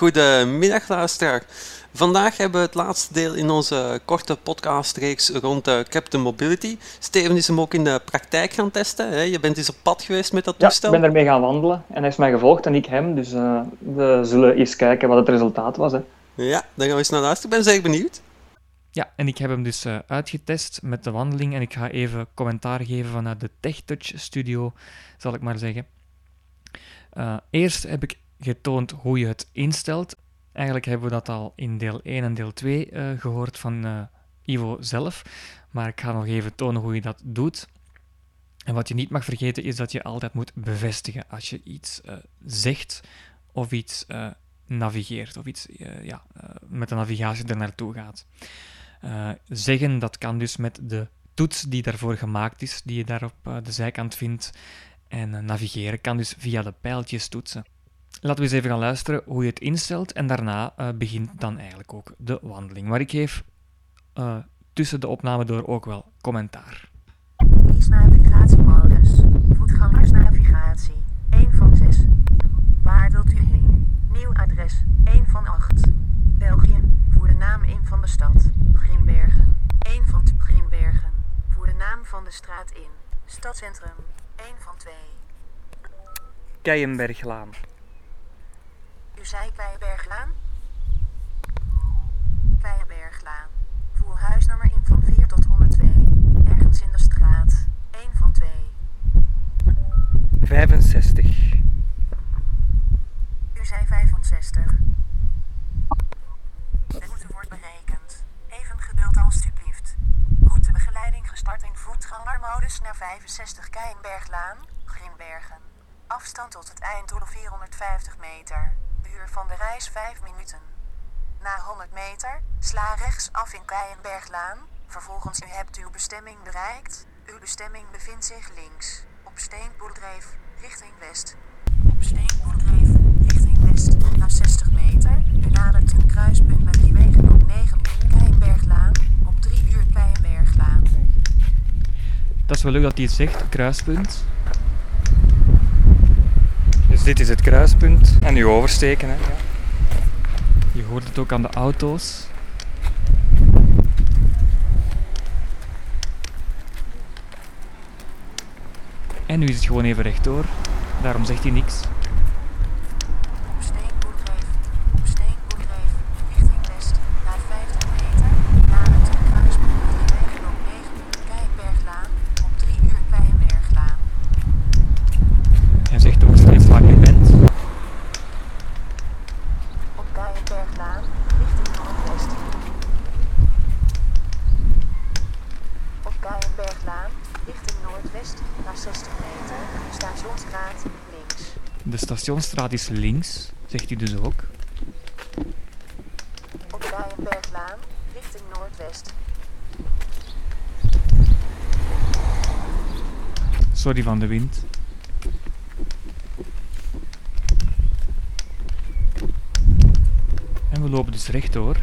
Goedemiddag luisteraar. Vandaag hebben we het laatste deel in onze korte podcastreeks rond uh, Captain Mobility. Steven is hem ook in de praktijk gaan testen. Hè? Je bent eens op pad geweest met dat toestel. Ja, ik ben ermee gaan wandelen en hij is mij gevolgd en ik hem. Dus uh, we zullen eens kijken wat het resultaat was. Hè. Ja, dan gaan we eens naar luisteren. Ik ben zeer benieuwd. Ja, en ik heb hem dus uh, uitgetest met de wandeling en ik ga even commentaar geven vanuit de TechTouch studio, zal ik maar zeggen. eerst heb ik getoond hoe je het instelt. Eigenlijk hebben we dat al in deel 1 en deel 2 uh, eh, gehoord van uh, Ivo zelf. Maar ik ga nog even tonen hoe je dat doet. En wat je niet mag vergeten is dat je altijd moet bevestigen als je iets uh, zegt of iets navigeert of iets ja, met de navigatie er naartoe gaat. zeggen, dat kan dus met de toets die daarvoor gemaakt is, die je daar op de zijkant vindt. En navigeren kan dus via de pijltjes toetsen. Laten we eens even gaan luisteren hoe je het instelt en daarna uh, begint dan eigenlijk ook de wandeling. Maar ik geef uh, tussen de opname door ook wel commentaar. Kies navigatiemodus. Voetgangersnavigatie. 1 van 6. Waar wilt u heen? Nieuw adres. 1 van 8. België. Voer de naam in van de stad. Grimbergen. 1 van Grimbergen. Voer de naam van de straat in. Stadcentrum. 1 van 2. Keienberglaan. U zei Kleienberglaan? Kleienberglaan. Voer huisnummer in van 4 tot 102. Ergens in de straat. 1 van 2. 65. U zei 65. De route wordt berekend. Even geduld alstublieft. Routebegeleiding gestart in voetgangermodus naar 65 Keienberglaan, Grimbergen. Afstand tot het einddoel 450 meter uur van de reis 5 minuten. Na 100 meter, sla rechts af in Keienberglaan. Vervolgens u hebt uw bestemming bereikt. Uw bestemming bevindt zich links. Op Steenpoeldreef, richting west. Op Steenpoeldreef, richting west. Na 60 meter, u nadert een kruispunt met die wegen op 9 uur Keienberglaan. Op 3 uur Keienberglaan. Dat is wel leuk dat hij het zegt, kruispunt. Dus dit is het kruispunt. En nu oversteken. Hè. Je hoort het ook aan de auto's. En nu is het gewoon even rechtdoor. Daarom zegt hij niks. Stationsstraat is links, zegt hij dus ook. Op Rijenberglaan, richting noordwest. Sorry van de wind. En we lopen dus rechtdoor.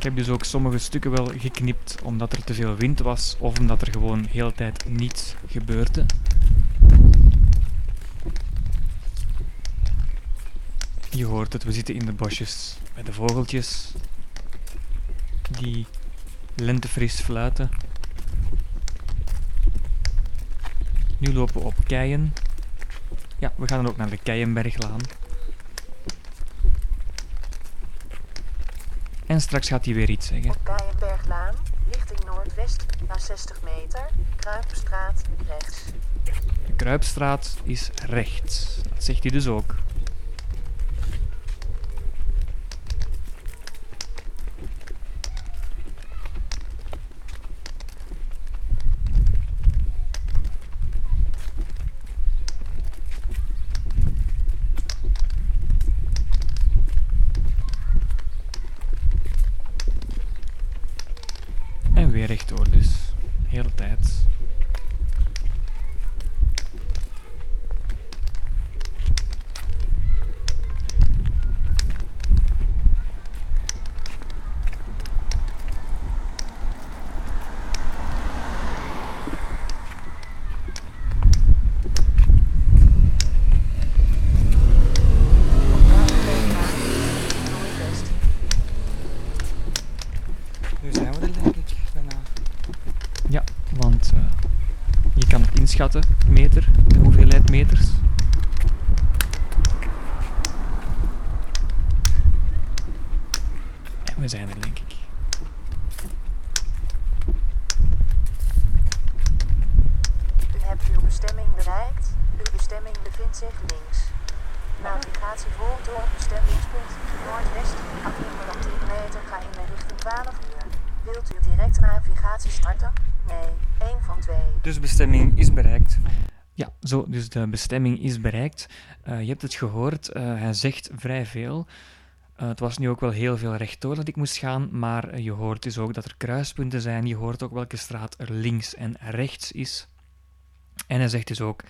Ik heb dus ook sommige stukken wel geknipt omdat er te veel wind was of omdat er gewoon de hele tijd niets gebeurde. Je hoort het, we zitten in de bosjes bij de vogeltjes die lentefris fluiten. Nu lopen we op keien. Ja, we gaan dan ook naar de Keienberglaan. En straks gaat hij weer iets zeggen. Op Keienberglaan, richting noordwest, na 60 meter, Kruipstraat rechts. De Kruipstraat is rechts. Dat zegt hij dus ook. Inschatten, meter, de hoeveelheid meters? En we zijn er, denk ik. U hebt uw bestemming bereikt. Uw bestemming bevindt zich links. Navigatie volgt door bestemmingspunt Noordwest. Afnemende op 10 meter ga in de richting 12 uur. Wilt u direct navigatie starten? Nee, één van twee. Dus bestemming is bereikt. Ja, zo, dus de bestemming is bereikt. Eh, je hebt het gehoord, eh, hij zegt vrij veel. Eh, het was nu ook wel heel veel rechtdoor dat ik moest gaan, maar je hoort dus ook dat er kruispunten zijn. Je hoort ook welke straat er links en rechts is. En hij zegt dus ook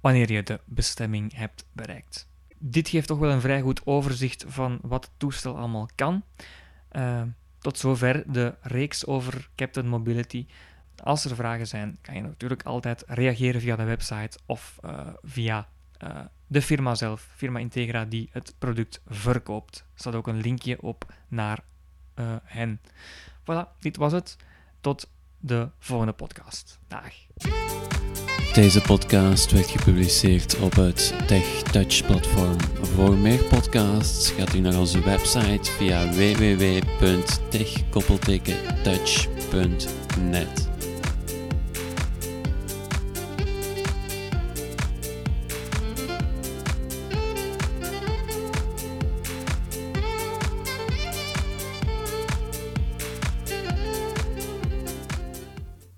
wanneer je de bestemming hebt bereikt. Dit geeft toch wel een vrij goed overzicht van wat het toestel allemaal kan. Tot zover de reeks over Captain Mobility. Als er vragen zijn, kan je natuurlijk altijd reageren via de website of eh, via eh, de firma zelf, firma Integra, die het product verkoopt. Er staat ook een linkje op naar eh, hen. Voilà, dit was het. Tot de volgende podcast. Dag. Deze podcast werd gepubliceerd op het TechTouch platform. Voor meer podcasts gaat u naar onze website via www.tech-touch.net.